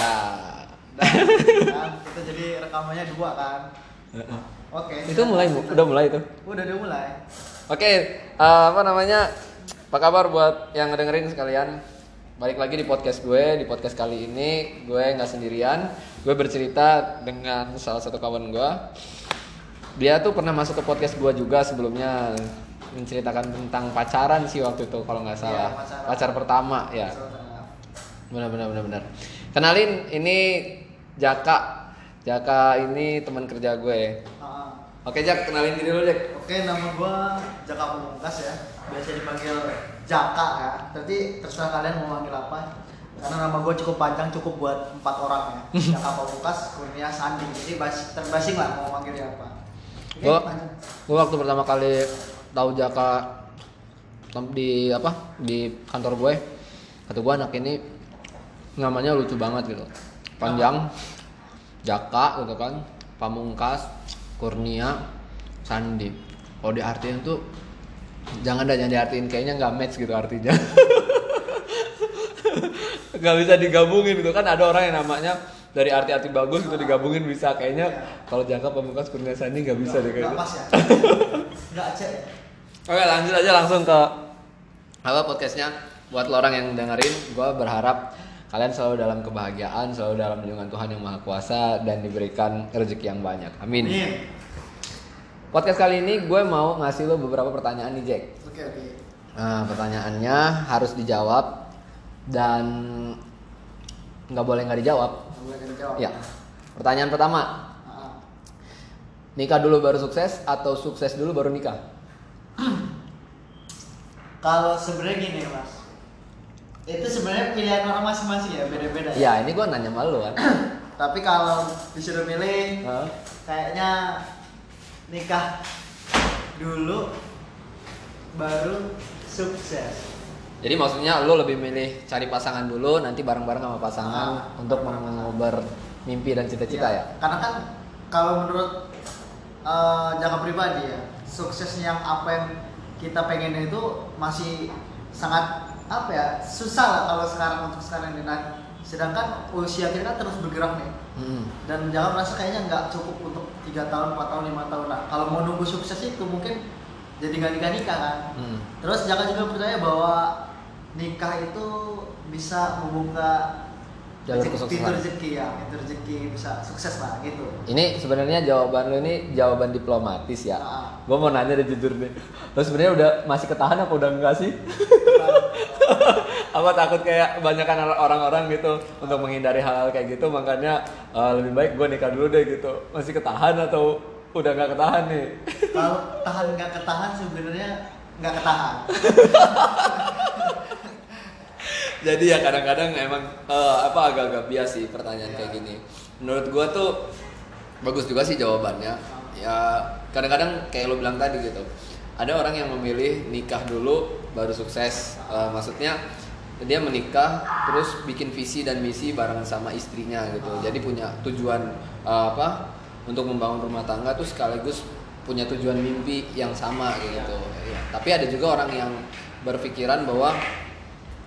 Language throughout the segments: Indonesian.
Nah, kan, kita jadi rekamannya dua kan. Oke. itu mulai Bu. udah mulai itu. Udah udah mulai. Oke, eh, apa namanya? Apa kabar buat yang ngedengerin sekalian? Balik lagi di podcast gue. Di podcast kali ini gue nggak sendirian. Gue bercerita dengan salah satu kawan gue. Dia tuh pernah masuk ke podcast gue juga sebelumnya menceritakan tentang pacaran sih waktu itu kalau nggak salah. Iya, pacaran. Pacar pertama ya. Benar benar benar benar. Kenalin ini Jaka. Jaka ini teman kerja gue. Ah, Oke Jak, kenalin diri dulu Jak. Oke, nama gua Jaka Pamungkas ya. Biasa dipanggil Jaka ya. Berarti terserah kalian mau manggil apa. Karena nama gua cukup panjang, cukup buat empat orang ya. Jaka Pamungkas, Kurnia Sandi. Jadi bas- terbasing lah mau manggilnya apa. Lanjut. gua waktu pertama kali tahu Jaka di apa di kantor gue, kata gue anak ini namanya lucu banget gitu, panjang, Jaka gitu kan, Pamungkas, Kurnia, Sandi. Kalau diartiin tuh jangan dah jangan diartiin kayaknya nggak match gitu artinya. nggak bisa digabungin gitu kan ada orang yang namanya dari arti-arti bagus gitu digabungin bisa kayaknya kalau jangka pamungkas kurnia sandi nggak bisa deh Nggak kayaknya pas ya. Nggak cek. oke lanjut aja langsung ke apa podcastnya buat lo orang yang dengerin gue berharap kalian selalu dalam kebahagiaan selalu dalam lindungan Tuhan yang maha kuasa dan diberikan rezeki yang banyak amin Amin. podcast kali ini gue mau ngasih lo beberapa pertanyaan nih Jack Oke, oke. Nah, pertanyaannya harus dijawab dan nggak boleh nggak dijawab. Nggak boleh nggak dijawab. Ya. Pertanyaan pertama, Ah, nikah dulu baru sukses atau sukses dulu baru nikah? Kalau sebenarnya gini mas, itu sebenarnya pilihan orang masing-masing ya, beda-beda. Ya, ini gue nanya sama lo kan. Tapi kalau disuruh milih, Hah? kayaknya nikah dulu baru sukses. Jadi maksudnya lo lebih milih cari pasangan dulu, nanti bareng-bareng sama pasangan Ah. untuk mengobar mimpi dan cita-cita ya. Karena kan kalau menurut eh, jangka pribadi ya, suksesnya yang apa yang kita pengen itu masih sangat apa ya susah lah kalau sekarang untuk sekarang ini. Nah, sedangkan usia kita terus bergerak nih. Hmm. dan jangan merasa kayaknya nggak cukup untuk tiga tahun, 4 tahun, lima tahun lah. Kalau mau nunggu sukses itu mungkin jadi nggak nikah nikah kan. Hmm. Terus jangan juga percaya bahwa nikah itu bisa membuka Jalur rezeki- kesuksesan. pintu rezeki ya, pintu rezeki bisa sukses lah gitu. Ini sebenarnya jawaban lo ini jawaban diplomatis ya. Nah, Gue mau nanya deh jujur deh. Lo sebenarnya udah masih ketahan apa udah enggak sih? apa takut kayak kebanyakan orang-orang gitu untuk menghindari hal-hal kayak gitu makanya eh, lebih baik gue nikah dulu deh gitu masih ketahan atau udah nggak ketahan nih kalau tahan nggak ketahan sebenarnya nggak ketahan. jadi ya kadang-kadang emang eh, apa agak-agak bias sih pertanyaan kayak gini. Menurut gue tuh bagus juga sih jawabannya. Ya kadang-kadang kayak lo bilang tadi gitu ada orang yang memilih nikah dulu baru sukses. Eh, maksudnya dia menikah terus bikin visi dan misi bareng sama istrinya gitu. Jadi punya tujuan eh, apa untuk membangun rumah tangga tuh sekaligus punya tujuan mimpi yang sama gitu. Ya, tapi ada juga orang yang berpikiran bahwa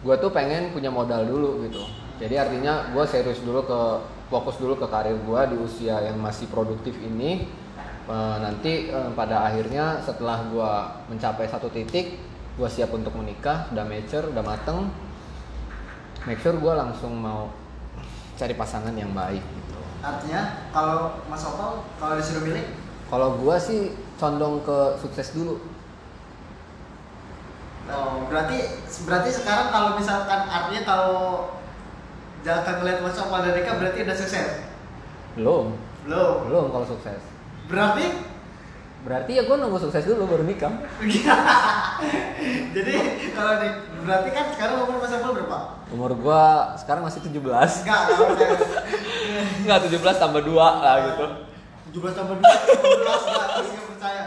gue tuh pengen punya modal dulu gitu. Jadi artinya gue serius dulu ke fokus dulu ke karir gue di usia yang masih produktif ini. Eh, nanti eh, pada akhirnya setelah gue mencapai satu titik gue siap untuk menikah udah mature udah mateng. Make sure gue langsung mau cari pasangan yang baik gitu. Artinya kalau Mas Opal kalau disuruh milih? Kalau gue sih condong ke sukses dulu Oh, berarti berarti sekarang kalau misalkan artinya kalau jangan ngeliat Mas Opal dan Rika berarti udah sukses. belum Belum. belum kalau sukses Berarti berarti ya gue nunggu sukses dulu baru nikah jadi kalau di, berarti kan sekarang umur Mas Opal berapa? umur gue sekarang masih 17 Enggak, Enggak 17 tambah 2 lah gitu 17 tambah 2 18 enggak, percaya.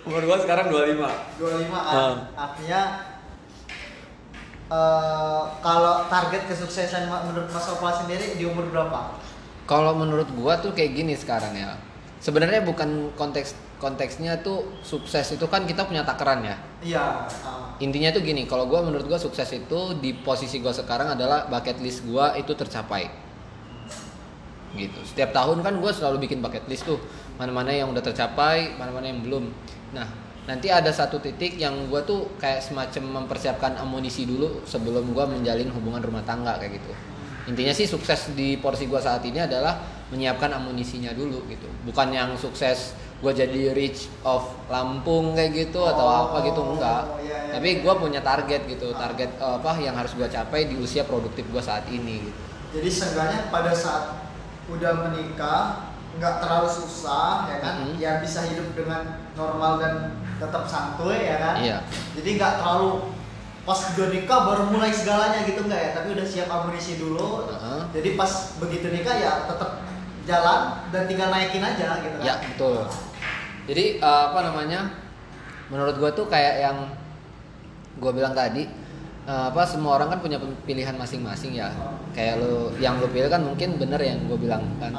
Umur gua sekarang 25 25 kan. Hmm. Artinya eh, kalau target kesuksesan menurut Mas Opal sendiri di umur berapa? Kalau menurut gua tuh kayak gini sekarang ya Sebenarnya bukan konteks konteksnya tuh sukses itu kan kita punya takaran ya Iya. ah. Intinya tuh gini Kalau gua menurut gua sukses itu di posisi gua sekarang adalah bucket list gua itu tercapai gitu. Setiap tahun kan gue selalu bikin bucket list tuh mana-mana yang udah tercapai mana-mana yang belum. Nah nanti ada satu titik yang gue tuh kayak semacam mempersiapkan amunisi dulu sebelum gue menjalin hubungan rumah tangga kayak gitu. Intinya sih sukses di porsi gue saat ini adalah menyiapkan amunisinya dulu gitu. Bukan yang sukses gue jadi rich of Lampung kayak gitu atau Oh, apa gitu enggak. iya, iya. tapi gue punya target gitu. Target eh, apa yang harus gue capai di usia produktif gue saat ini gitu. Jadi seenggaknya pada saat udah menikah nggak terlalu susah ya kan, Mhm. ya bisa hidup dengan normal dan tetap santuy ya kan. Iya. Jadi nggak terlalu pas udah nikah baru mulai segalanya gitu nggak ya, tapi udah siap amunisi dulu. Heeh. Jadi pas begitu nikah ya tetap jalan dan tinggal naikin aja gitu kan. Ya betul. Jadi eh, apa namanya? Menurut gue tuh kayak yang gue bilang tadi, eh, apa semua orang kan punya pilihan masing-masing ya. Kayak lo, yang lo pilih kan mungkin bener yang gue bilang kan.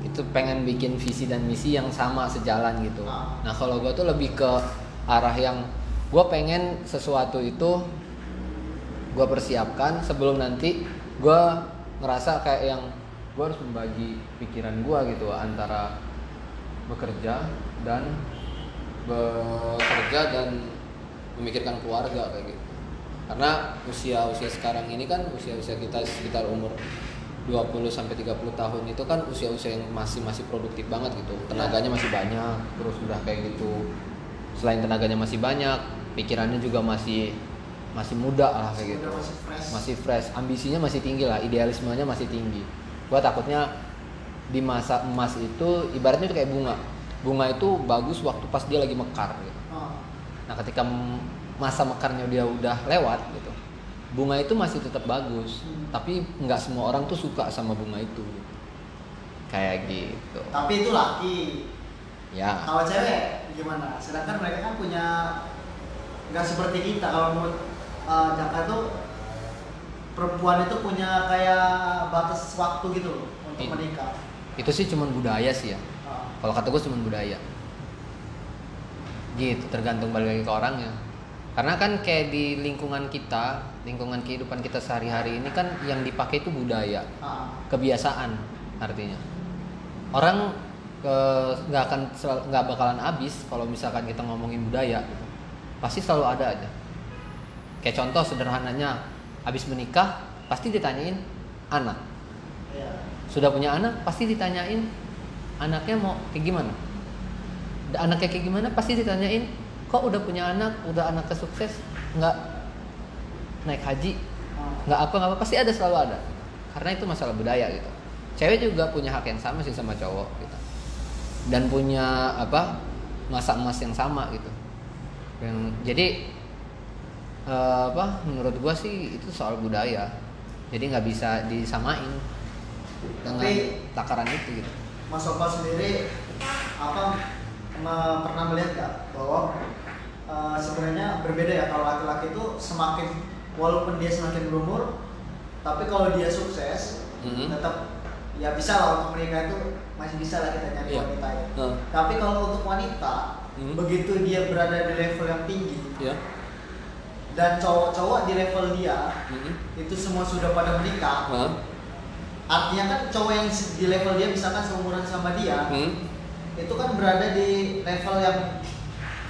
Itu pengen bikin visi dan misi yang sama sejalan gitu. Ah. Nah kalau gue tuh lebih ke arah yang gue pengen sesuatu itu gue persiapkan sebelum nanti gue ngerasa kayak yang gue harus membagi pikiran gue gitu antara bekerja dan bekerja dan memikirkan keluarga kayak gitu karena usia usia sekarang ini kan usia usia kita sekitar umur 20 sampai 30 tahun itu kan usia-usia yang masih masih produktif banget gitu. Tenaganya masih banyak, terus udah kayak gitu. Selain tenaganya masih banyak, pikirannya juga masih masih muda lah kayak gitu. Masih fresh. Masih fresh, ambisinya masih tinggi lah, idealismenya masih tinggi. Gua takutnya di masa emas itu ibaratnya itu kayak bunga. Bunga itu bagus waktu pas dia lagi mekar gitu. Ah. Nah, ketika masa mekarnya dia udah lewat gitu. Bunga itu masih tetap bagus, Hmm. tapi nggak semua orang tuh suka sama bunga itu. gitu. Kayak gitu. Tapi itu laki. Ya. Kalau cewek gimana? Sedangkan mereka kan punya nggak seperti kita. Kalau menurut uh, Jaka tuh perempuan itu punya kayak batas waktu gitu loh untuk Iya. menikah. Itu sih cuman budaya sih ya. Ah. Kalau kata gue cuman budaya. Gitu, tergantung balik lagi ke orangnya. Karena kan kayak di lingkungan kita, lingkungan kehidupan kita sehari-hari ini kan yang dipakai itu budaya. Ah. kebiasaan artinya orang eh, nggak akan nggak bakalan habis kalau misalkan kita ngomongin budaya gitu. pasti selalu ada aja kayak contoh sederhananya habis menikah pasti ditanyain anak Iya. sudah punya anak pasti ditanyain anaknya mau kayak gimana anaknya kayak gimana pasti ditanyain kok udah punya anak udah anaknya sukses nggak naik haji? Nggak apa nggak apa pasti ada selalu ada. Karena itu masalah budaya gitu. Cewek juga punya hak yang sama sih sama cowok gitu. Dan punya apa masa emas yang sama gitu. Yang jadi eh, apa menurut gua sih itu soal budaya. Jadi nggak bisa disamain dengan Tapi- takaran itu gitu. Mas Opa sendiri apa pernah melihat nggak bahwa uh, sebenarnya berbeda ya kalau laki-laki itu semakin walaupun dia semakin berumur tapi kalau dia sukses Mhm. tetap ya bisa lah untuk menikah itu masih bisa lah kita nyari Iya. wanita ya. Heeh. Tapi kalau untuk wanita Mhm. begitu dia berada di level yang tinggi ya dan cowok-cowok di level dia Mhm. itu semua sudah pada menikah Hah? artinya kan cowok yang di level dia misalkan seumuran sama dia Hmm? itu kan berada di level yang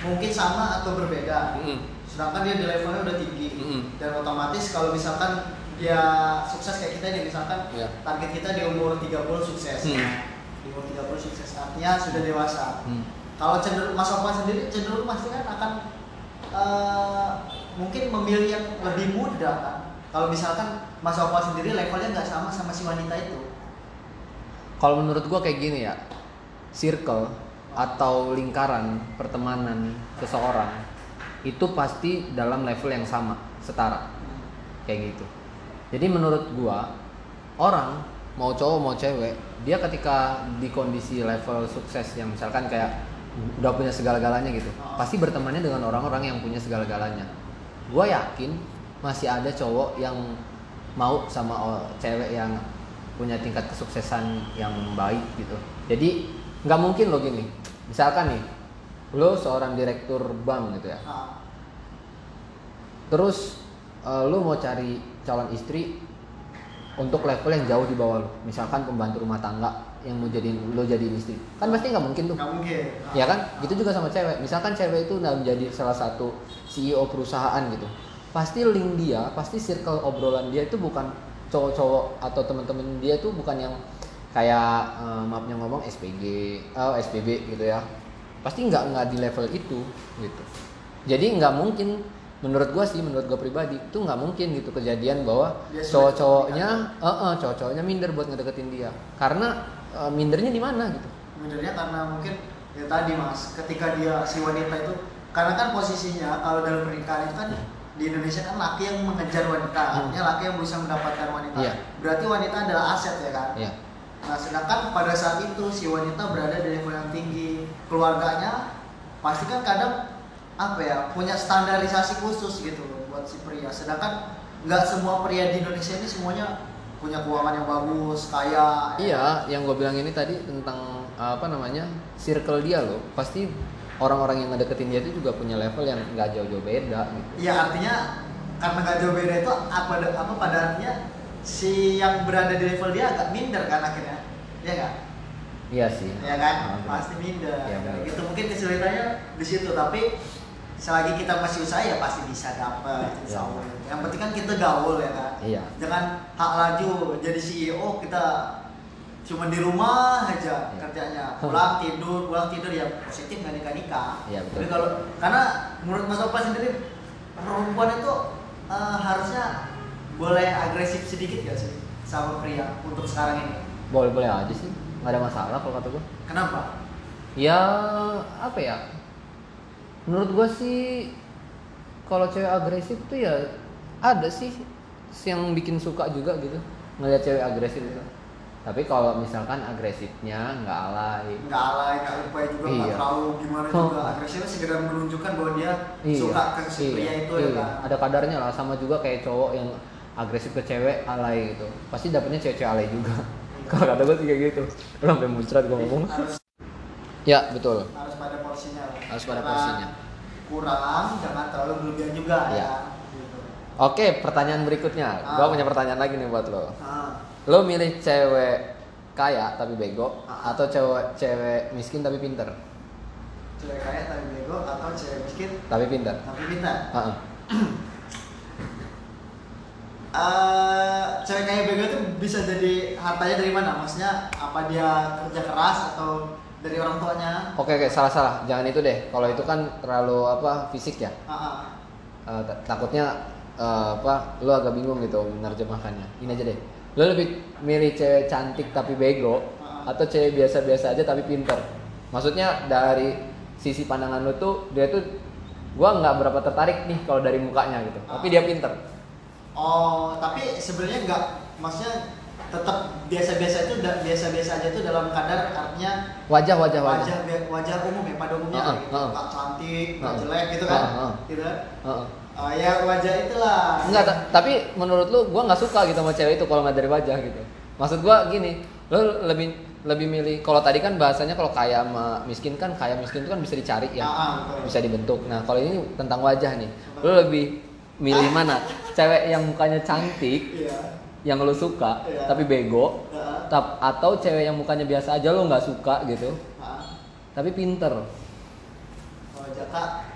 mungkin sama atau berbeda Mhm. sedangkan dia di levelnya udah tinggi Mhm. dan otomatis kalau misalkan dia sukses kayak kita nih misalkan Ya. target kita di umur 30 sukses Hmm. di umur 30 sukses artinya sudah dewasa Hmm. kalau cenderung Mas Opa sendiri cenderung pasti kan akan eh, mungkin memilih yang lebih muda kan kalau misalkan Mas Opa sendiri levelnya nggak sama sama si wanita itu Kalau menurut gua kayak gini ya, circle atau lingkaran pertemanan seseorang itu pasti dalam level yang sama, setara, kayak gitu. Jadi menurut gua orang mau cowok mau cewek, dia ketika di kondisi level sukses yang misalkan kayak udah punya segala-galanya gitu, pasti bertemannya dengan orang-orang yang punya segala-galanya. Gua yakin masih ada cowok yang mau sama cewek yang punya tingkat kesuksesan yang baik gitu. Jadi nggak mungkin lo gini. Misalkan nih, lo seorang direktur bank gitu ya. Nah, Terus eh, lo mau cari calon istri untuk level yang jauh di bawah lo. Misalkan pembantu rumah tangga yang mau jadi lo jadi istri. Kan pasti nggak mungkin tuh. Nggak mungkin. Ya kan? Gitu juga sama cewek. Misalkan cewek itu udah menjadi salah satu CEO perusahaan gitu. Pasti link dia pasti circle obrolan dia itu bukan cowok-cowok atau teman-teman dia tuh bukan yang kayak eh, maafnya ngomong SPG oh SPB gitu ya pasti nggak nggak di level itu gitu jadi nggak mungkin menurut gua sih menurut gua pribadi itu nggak mungkin gitu kejadian bahwa cowok-cowoknya eh, eh, cowok-cowoknya minder buat ngedeketin dia karena eh, mindernya di mana gitu Sebenarnya karena mungkin ya tadi mas, ketika dia si wanita itu, karena kan posisinya kalau dalam pernikahan itu kan di Indonesia kan laki yang mengejar wanita, Hmm. artinya laki yang bisa mendapatkan wanita. Iya. Berarti wanita adalah aset ya kan. ya Nah sedangkan pada saat itu si wanita berada di level yang tinggi, keluarganya pasti kan kadang apa ya punya standarisasi khusus gitu loh buat si pria. Sedangkan nggak semua pria di Indonesia ini semuanya punya keuangan yang bagus, kaya. ya Iya, yang gue bilang ini tadi tentang apa namanya circle dia loh, pasti orang-orang yang ngedeketin dia itu juga punya level yang nggak jauh-jauh beda gitu. Iya artinya karena nggak jauh beda itu apa apa pada artinya si yang berada di level dia agak minder kan akhirnya, ya kan? Iya sih. Ya kan? Ah, benar. Pasti minder. Benar. Gitu mungkin kesulitannya di situ tapi selagi kita masih usaha ya pasti bisa dapat insya Allah. Yang penting kan kita gaul ya kan. Iya. Jangan hak laju jadi CEO kita cuma di rumah aja Iya. kerjanya pulang tidur pulang tidur ya positif nggak nikah nikah betul. tapi kalau karena menurut Mas Opa sendiri perempuan itu eh, harusnya boleh agresif sedikit gak sih sama pria untuk sekarang ini Boleh boleh aja sih, nggak ada masalah kalau kata gue. kenapa Ya apa ya? Menurut gue sih kalau cewek agresif tuh ya ada sih yang bikin suka juga gitu ngeliat cewek agresif itu. Tapi kalau misalkan agresifnya nggak alay, nggak alay nggak lupa juga nggak Iya. terlalu gimana Oh. juga agresifnya segera menunjukkan bahwa dia Iya, suka ke si iya, pria itu iya. ya kan Ada kadarnya lah sama juga kayak cowok yang agresif ke cewek alay gitu. Pasti dapetnya cewek-cewek alay juga. Kalau kata gue sih kayak gitu. Lu sampai muncrat gue ngomong. harus Ya, betul. harus pada porsinya lah. Harus pada porsinya. kurang jangan terlalu berlebihan juga Iya. ya gitu. Oke, pertanyaan berikutnya. Gua Ah. punya pertanyaan lagi nih buat lo. Ah, Lo milih cewek kaya tapi bego Ah. atau cewek cewek miskin tapi pinter? cewek kaya tapi bego atau cewek miskin Tapi pinter. tapi pintar Heeh. Eh, cewek kaya bego itu bisa jadi hartanya dari mana maksudnya apa dia kerja keras atau dari orang tuanya Oke oke salah salah. Jangan itu deh. Kalau itu kan terlalu apa fisik ya. Ah, ah. Eh, ta- takutnya eh, apa? Lo agak bingung gitu menerjemahkannya. Ini aja deh. Lo lebih milih cewek cantik tapi bego Ah. atau cewek biasa-biasa aja tapi pinter? Maksudnya dari sisi pandangan lo tuh dia tuh gua nggak berapa tertarik nih kalau dari mukanya gitu. Tapi Ah. dia pinter. Oh, tapi sebenarnya enggak, maksudnya tetap biasa-biasa itu biasa-biasa aja itu dalam kadar artinya Wajah wajah wajah. wajah wajah umum ya pada umumnya Heeh, kayak gitu. Nggak cantik, nggak Heeh. jelek gitu kan. Heeh, heeh. Gitu kan. Heeh. Oh, ya wajah itulah. Enggak, ta- tapi menurut lu gua nggak suka gitu sama cewek itu kalau nggak dari wajah gitu. Maksud gua gini, lu lebih lebih milih kalau tadi kan bahasanya kalau kaya sama miskin kan kaya miskin itu kan bisa dicari ya. Ah, ah. Bisa dibentuk. Nah, kalau ini tentang wajah nih. Lu lebih milih mana? Cewek yang mukanya cantik Iya. yang lu suka Iya. tapi bego Heeh. tap- atau cewek yang mukanya biasa aja lu nggak suka gitu Ah. tapi pinter Oh, Jaka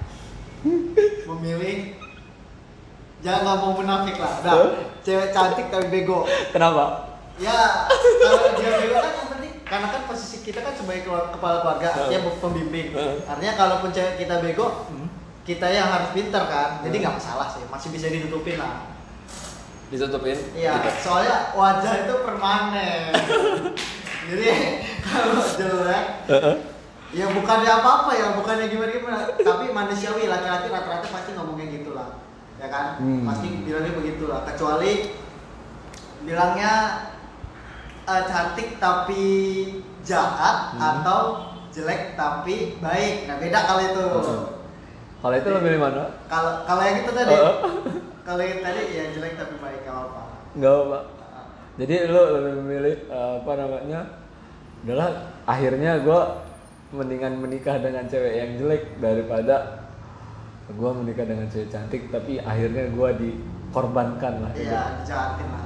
memilih jangan nggak mau munafik lah. Dah, cewek cantik tapi bego. kenapa Ya, kalau dia bego kan yang penting karena kan posisi kita kan sebagai kepala keluarga, artinya pembimbing. Heeh. Artinya kalaupun cewek kita bego, kita yang harus pintar kan. Jadi nggak masalah sih, masih bisa ditutupin lah. ditutupin Iya, gitu. soalnya wajah itu permanen. Jadi kalau jelek, ya bukannya apa-apa ya, bukannya gimana-gimana. Tapi manusiawi laki-laki rata-rata pasti ngomongnya gitu lah, ya kan? Hmm. Pasti bilangnya begitulah. Kecuali bilangnya eh, cantik tapi jahat Hmm. atau jelek tapi baik. Nah beda kalau itu. Heeh. Kalau itu lo milih mana Kalau kalau yang itu tadi, kalau yang tadi ya jelek tapi baik nggak apa-apa. nggak apa Jadi lu lebih memilih eh, apa namanya? Adalah akhirnya gua mendingan menikah dengan cewek yang jelek daripada gua menikah dengan cewek cantik tapi akhirnya gua dikorbankan lah. Iya, dijahatin lah.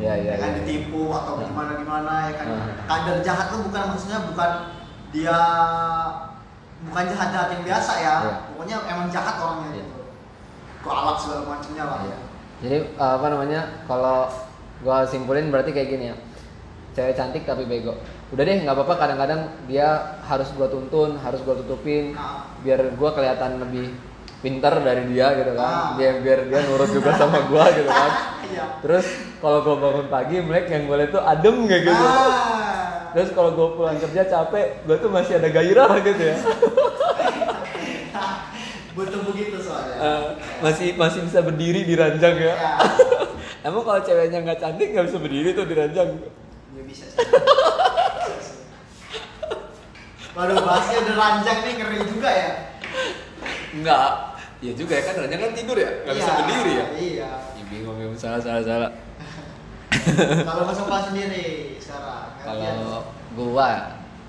Iya, iya, ya kan iya. ditipu atau gimana gimana ya kan kadar jahat tuh bukan maksudnya bukan dia bukan jahat jahat yang biasa ya Iya. pokoknya emang jahat orangnya Iya. gitu galak segala macamnya lah Iya. Jadi apa namanya? Kalau gua simpulin berarti kayak gini ya. Cewek cantik tapi bego. Udah deh, nggak apa-apa kadang-kadang dia harus gua tuntun, harus gua tutupin Ah. biar gua kelihatan lebih pinter dari dia gitu kan. Ah. Biar biar dia nurut juga sama gua gitu kan. iya Terus kalau gua bangun pagi, melek yang gue liat tuh adem kayak gitu. Ah. Terus kalau gua pulang kerja capek, gua tuh masih ada gairah gitu ya. butuh begitu soalnya Eh, masih masih bisa berdiri di ranjang ya. Ya. Emang kalau ceweknya nggak cantik nggak bisa berdiri tuh di ranjang. Ya bisa sih. Waduh, bahasnya udah ranjang nih ngeri juga ya. Enggak. Iya juga ya kan ranjang kan tidur ya, nggak bisa Iya, berdiri ya. Iya. Ih, bingung bingung salah salah salah. Kalau Mas Opa sendiri sekarang. gantian. Kalau gua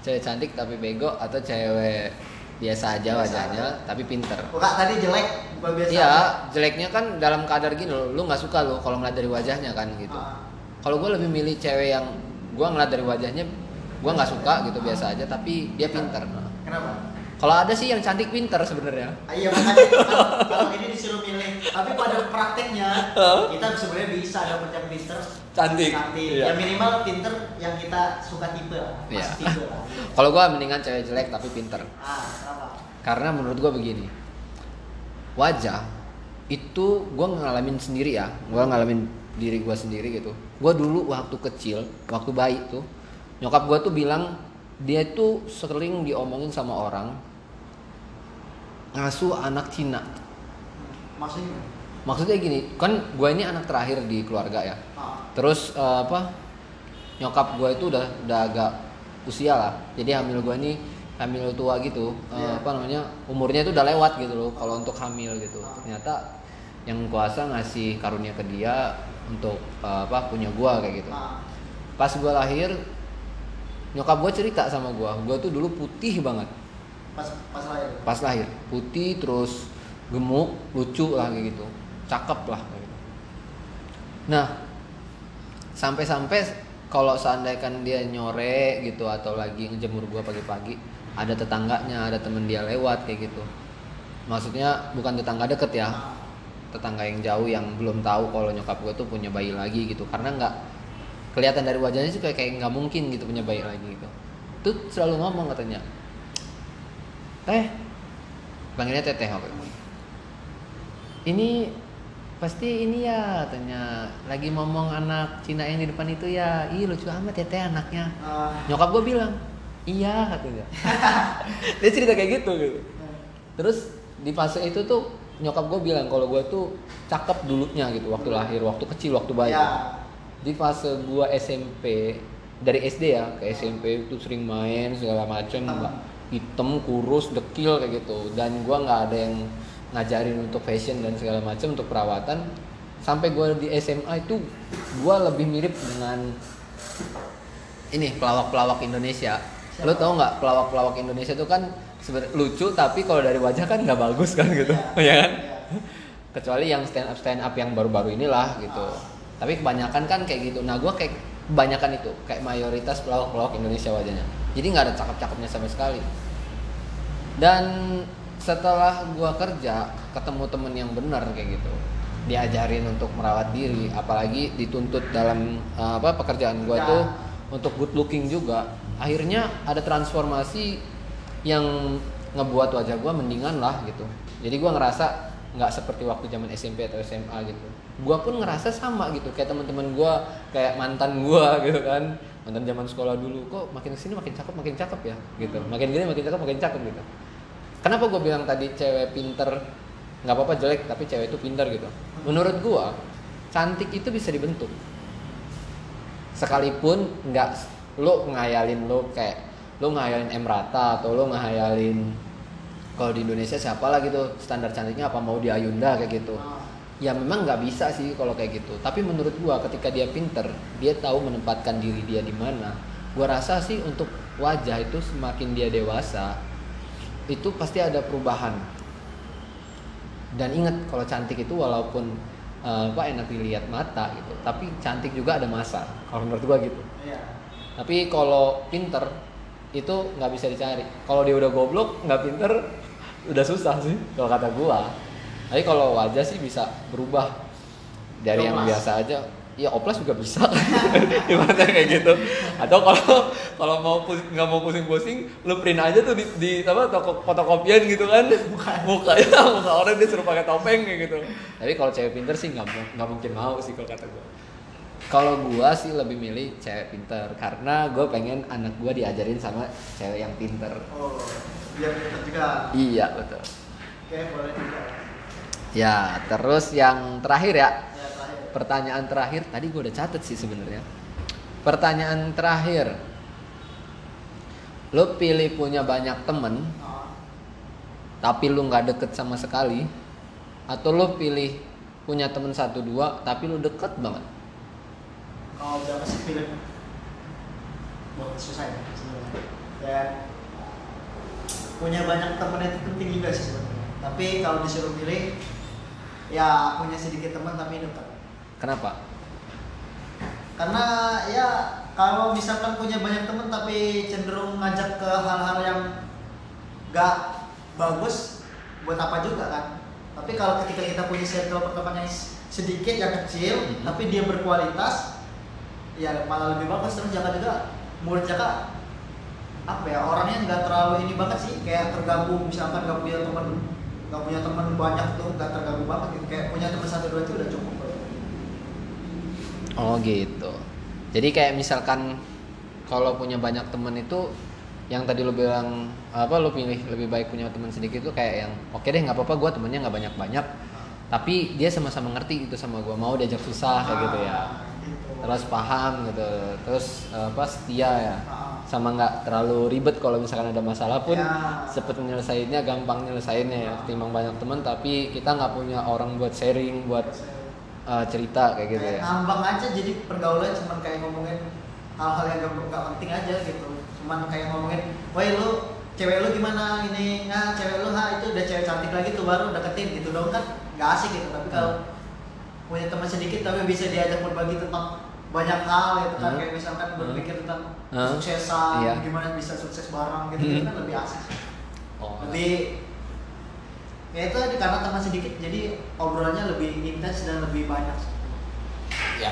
cewek cantik tapi bego atau cewek biasa aja Biasa wajahnya aja. tapi pinter. Oh, Kak, tadi jelek bukan biasa. Iya, jeleknya kan dalam kadar gini loh, lu nggak suka lo kalau ngeliat dari wajahnya kan gitu. Ah. Kalau gua lebih milih cewek yang gua ngeliat dari wajahnya, gua nggak suka gitu biasa aja, tapi dia pinter. Kenapa? Kalau ada sih yang cantik pinter sebenarnya. Ah, iya makanya kan, kalau ini disuruh milih, tapi pada prakteknya kita sebenarnya bisa dapet yang pinter, Cantik. cantik. Iya. Yang minimal pinter yang kita suka tipe lah, Iya. tipe lah. Kalau gua mendingan cewek jelek tapi pinter. Ah, kenapa? Karena menurut gua begini. Wajah itu gua ngalamin sendiri ya. Gua ngalamin diri gua sendiri gitu. Gua dulu waktu kecil, waktu bayi tuh, nyokap gua tuh bilang dia tuh sering diomongin sama orang ngasuh anak Cina. Maksudnya? Maksudnya gini, kan gua ini anak terakhir di keluarga ya. Ah, Terus eh, apa? Nyokap gue itu udah udah agak usia lah. Jadi hamil gue ini hamil tua gitu. Eh, Iya. apa namanya? Umurnya itu udah lewat gitu loh kalau untuk hamil gitu. Ternyata yang kuasa ngasih karunia ke dia untuk eh, apa? punya gua kayak gitu. ah. Pas gua lahir nyokap gue cerita sama gua, gua tuh dulu putih banget Pas pas lahir. pas lahir. Putih terus gemuk, lucu lah kayak gitu. Cakep lah gitu. Nah, sampai-sampai kalau seandainya dia nyore gitu atau lagi ngejemur gua pagi-pagi, ada tetangganya, ada temen dia lewat kayak gitu. Maksudnya bukan tetangga deket ya, tetangga yang jauh yang belum tahu kalau nyokap gue tuh punya bayi lagi gitu. Karena nggak kelihatan dari wajahnya sih kayak kayak nggak mungkin gitu punya bayi lagi gitu. Tuh selalu ngomong katanya, teh, panggilnya teteh waktu itu. Ini pasti ini ya katanya lagi ngomong anak Cina yang di depan itu ya ih lucu amat ya teh anaknya Ah. nyokap gue bilang iya katanya dia cerita kayak gitu gitu terus di fase itu tuh nyokap gue bilang kalau gue tuh cakep dulunya gitu waktu lahir waktu kecil waktu bayi Ya. di fase gue SMP dari SD ya ke SMP itu sering main segala macem Hitam. Hitam kurus dekil kayak gitu dan gue nggak ada yang ngajarin untuk fashion dan segala macam untuk perawatan sampai gue di SMA itu gue lebih mirip dengan ini pelawak-pelawak Indonesia lo Siapa? tau nggak pelawak-pelawak Indonesia itu kan sebenarnya lucu tapi kalau dari wajah kan nggak bagus kan gitu Iya. ya kan Iya. kecuali yang stand up stand up yang baru-baru inilah gitu Ah. tapi kebanyakan kan kayak gitu nah gue kayak kebanyakan itu kayak mayoritas pelawak-pelawak Indonesia wajahnya. Jadi nggak ada cakep-cakepnya sama sekali. Dan setelah gue kerja ketemu temen yang benar kayak gitu diajarin untuk merawat diri apalagi dituntut dalam uh, apa pekerjaan gue Ya. tuh untuk good looking juga akhirnya ada transformasi yang ngebuat wajah gue mendingan lah gitu. Jadi gue ngerasa nggak seperti waktu zaman SMP atau SMA gitu. Gue pun ngerasa sama gitu kayak teman-teman gue kayak mantan gue gitu kan. Mantan zaman sekolah dulu kok makin ke sini makin cakep makin cakep ya? Gitu. Makin gini makin cakep makin cakep gitu. Kenapa gue bilang tadi cewek pinter nggak apa-apa jelek tapi cewek itu pinter gitu? Menurut gue cantik itu bisa dibentuk. Sekalipun nggak lo ngayalin lo kayak lo ngayalin Emrata atau lo ngayalin kalau di Indonesia siapa lah gitu standar cantiknya apa mau di Ayunda kayak gitu. Ah. ya memang nggak bisa sih kalau kayak gitu. Tapi menurut gua ketika dia pinter dia tahu menempatkan diri dia di mana. Gua rasa sih untuk wajah itu semakin dia dewasa itu pasti ada perubahan. Dan ingat kalau cantik itu walaupun apa enak dilihat mata gitu tapi cantik juga ada masa kalau menurut gua gitu. Iya. tapi kalau pinter itu nggak bisa dicari. Kalau dia udah goblok nggak pinter udah susah sih. Kalau kata gua tapi kalau wajah sih bisa berubah. Dari yang Oplas. biasa aja ya oplas juga bisa. Gimana kayak gitu. Atau kalau kalau mau nggak mau pusing-pusing lu print aja tuh di, di apa toko fotokopian gitu kan. Mukanya muka orang dia suruh pakai topeng kayak gitu. Tapi kalau cewek pinter sih nggak nggak mungkin mau sih kalau kata gua kalau gua sih lebih milih cewek pinter karena gue pengen anak gua diajarin sama cewek yang pinter. Oh, biar pintar juga. iya betul. Oke, boleh juga. ya terus yang terakhir ya. Ya, terakhir. pertanyaan terakhir tadi gue udah catet sih sebenarnya. Pertanyaan terakhir. Lo pilih punya banyak temen Oh, tapi lu nggak deket sama sekali atau lo pilih punya temen satu dua tapi lu deket banget kalau udah kasih pilih buat susah ya sebenarnya. Dan punya banyak teman itu penting juga sih sebenarnya. Tapi kalau disuruh pilih, ya punya sedikit teman tapi dekat. kenapa Karena ya kalau misalkan punya banyak teman tapi cenderung ngajak ke hal-hal yang gak bagus, buat apa juga kan? Tapi kalau ketika kita punya circle pertemanan yang sedikit yang kecil, Mhm. tapi dia berkualitas, ya malah lebih bagus. Terus jangan juga murid jaga apa ya orangnya nggak terlalu ini banget sih. Kayak terganggu misalkan nggak punya teman nggak punya teman banyak tuh nggak terganggu banget gitu. Kayak punya teman satu dua itu udah cukup oh gitu. Jadi kayak misalkan kalau punya banyak temen itu yang tadi lo bilang apa lo pilih lebih baik punya teman sedikit itu kayak yang oke deh nggak apa-apa gue temennya nggak banyak-banyak. Tapi dia sama-sama ngerti gitu sama gue mau diajak susah kayak gitu ya. Ah, gitu. terus paham gitu. Terus eh, apa setia ya. Sama nggak terlalu ribet kalau misalkan ada masalah pun Ya. cepet menyelesainya gampang nyelesainnya ya. Ketimbang banyak teman tapi kita nggak punya orang buat sharing buat eh, cerita kayak gitu Kayak ya. Ngambang aja jadi pergaulan cuman kayak ngomongin hal-hal yang gak, penting aja gitu. Cuman kayak ngomongin woi lu cewek lu gimana? Ini nah cewek lu ha itu udah cewek cantik lagi tuh baru deketin gitu dong kan. Gak asik gitu tapi kalau punya teman sedikit tapi bisa diajak berbagi tentang banyak hal gitu kan Hmm. kayak misalkan Hmm. berpikir tentang Hmm. suksesan Iya. gimana bisa sukses bareng gitu, Hmm. itu kan lebih asik oh lebih ya itu karena teman sedikit jadi obrolannya lebih intens dan lebih banyak ya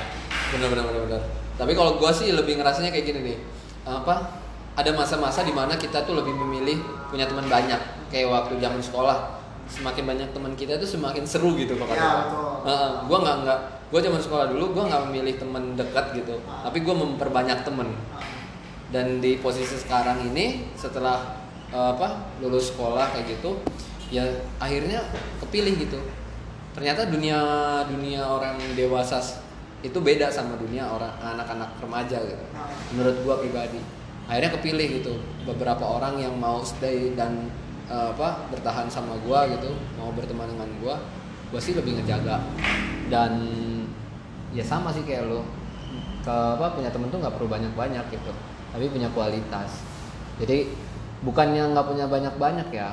benar benar benar benar tapi kalau gue sih lebih ngerasanya kayak gini nih apa ada masa-masa di mana kita tuh lebih memilih punya teman banyak kayak waktu zaman sekolah semakin banyak teman kita tuh semakin seru gitu kata Ya, betul. Gua nggak nggak gue zaman sekolah dulu gue nggak memilih teman dekat gitu Ah. tapi gue memperbanyak temen dan di posisi sekarang ini setelah eh, apa lulus sekolah kayak gitu ya akhirnya kepilih gitu. Ternyata dunia dunia orang dewasa itu beda sama dunia orang anak-anak remaja gitu menurut gua pribadi. Akhirnya kepilih gitu beberapa orang yang mau stay dan eh, apa bertahan sama gua gitu mau berteman dengan gua gua sih lebih ngejaga dan ya sama sih kayak lo ke apa punya temen tuh nggak perlu banyak banyak gitu tapi punya kualitas jadi bukannya nggak punya banyak banyak ya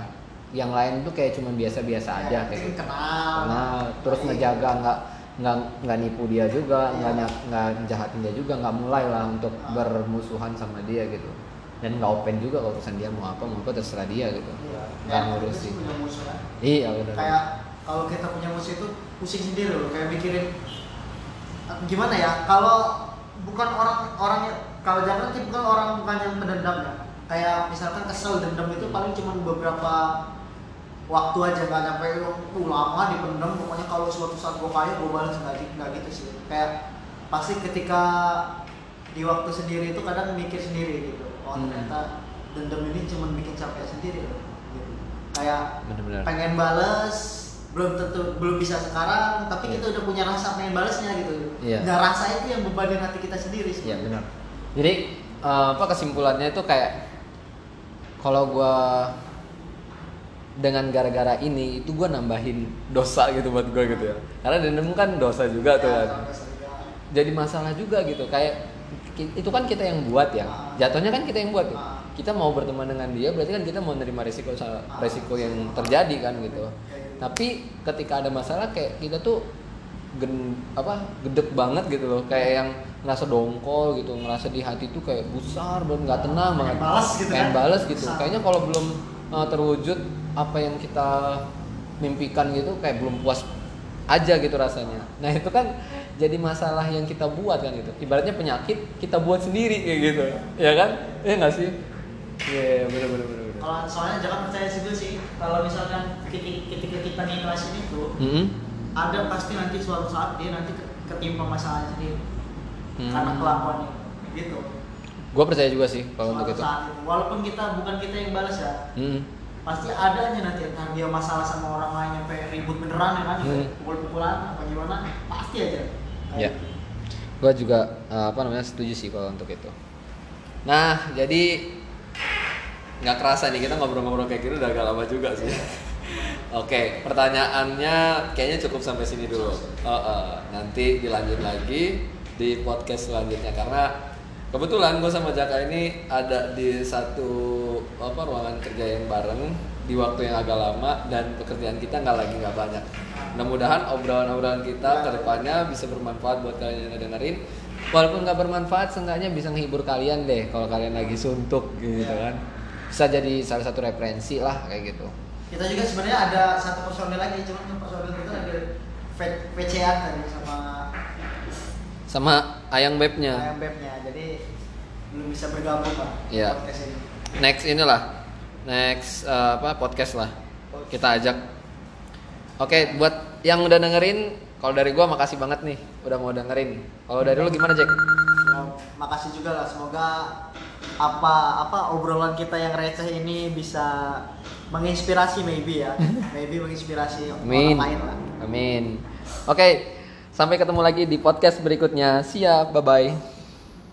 yang lain tuh kayak cuma biasa-biasa aja kayak gitu. kenal Nah, terus Baik. ngejaga nggak nggak nggak nipu dia juga, Iya. nggak nyak- nggak jahatin dia juga, nggak mulai lah untuk Ah. bermusuhan sama dia gitu. Dan nggak open juga kalau urusan dia mau apa mau apa terserah dia gitu. Iya. Nggak Kayak ngurusin. kan. Iya benar. kayak kalau kita punya musuh itu pusing sendiri loh kayak mikirin eh, gimana ya kalau bukan orang orang yang kalau jangan bukan orang bukan yang pendendam ya kayak misalkan kesel dendam itu paling cuma beberapa waktu aja nggak nyampe uh, lama dipendam pokoknya kalau suatu saat gue kaya gue balas nggak gitu nggak gitu sih kayak pasti ketika di waktu sendiri itu kadang mikir sendiri gitu oh Hmm. ternyata dendam ini cuma bikin capek sendiri loh gitu. kayak Benar-benar. pengen bales belum tentu belum bisa sekarang tapi Iya. kita udah punya rasa pengen balesnya gitu Iya. nggak rasa itu yang bebanin hati kita sendiri sih Iya benar. Jadi eh, apa kesimpulannya itu kayak kalau gua dengan gara-gara ini itu gua nambahin dosa gitu buat gua gitu ya. Karena dendam kan dosa juga tuh Ya, kan. kalau misalnya, jadi masalah juga gitu kayak itu kan kita yang buat ya. Jatuhnya kan kita yang buat ya. Kita mau berteman dengan dia berarti kan kita mau nerima resiko resiko yang terjadi kan gitu. Tapi ketika ada masalah kayak kita tuh gen, apa gedek banget gitu loh. Kayak yang ngerasa dongkol gitu ngerasa di hati tuh kayak besar dan nggak tenang banget. Pengen bales gitu pengen kan? bales gitu. Kayaknya kalau belum uh, terwujud apa yang kita mimpikan gitu kayak belum puas aja gitu rasanya. Nah itu kan jadi masalah yang kita buat kan gitu ibaratnya penyakit kita buat sendiri kayak gitu ya kan ya nggak sih iya bener bener bener bener Kalau soalnya jangan percaya sih sih kalau misalkan ketika kita ngikhlasin itu Mm-mm. ada pasti nanti suatu saat dia nanti ke- ketimpa masalahnya sendiri Hmm. karena kelakuannya gitu. Gua percaya juga sih kalau untuk Suatu itu saat itu. Walaupun kita bukan kita yang balas ya, Mm. pasti ada aja nanti entah dia masalah sama orang lain sampai ribut beneran ya kan, sampai Hmm. pukul-pukulan apa gimana, pasti aja. Ya. Gua juga uh, apa namanya setuju sih kalau untuk itu. Nah, jadi nggak kerasa nih kita ngobrol-ngobrol kayak gini udah agak lama juga sih. Oke, pertanyaannya kayaknya cukup sampai sini dulu. Oh, eh, nanti dilanjut lagi di podcast selanjutnya karena kebetulan gue sama Jaka ini ada di satu apa ruangan kerja yang bareng di waktu yang agak lama dan pekerjaan kita nggak lagi nggak banyak. Mudah-mudahan obrolan-obrolan kita ke depannya bisa bermanfaat buat kalian yang dengerin. Walaupun nggak bermanfaat, seenggaknya bisa menghibur kalian deh kalau kalian lagi suntuk gitu kan. Bisa jadi salah satu referensi lah kayak gitu. Kita juga sebenarnya ada satu personil lagi, cuman personil kita lagi VCA tadi sama Sama ayang bebnya. ayam bebnya, jadi belum bisa bergabung pak Iya. podcast ini. Next inilah. Next eh, apa podcast lah. Kita ajak. Oke, buat yang udah dengerin, kalau dari gua makasih banget nih udah mau dengerin. Kalau dari lu gimana, Jack? Ya, makasih juga lah semoga apa apa obrolan kita yang receh ini bisa menginspirasi maybe ya maybe menginspirasi Amin. orang lain lah Amin. Oke, sampai ketemu lagi di podcast berikutnya. Siap, bye bye.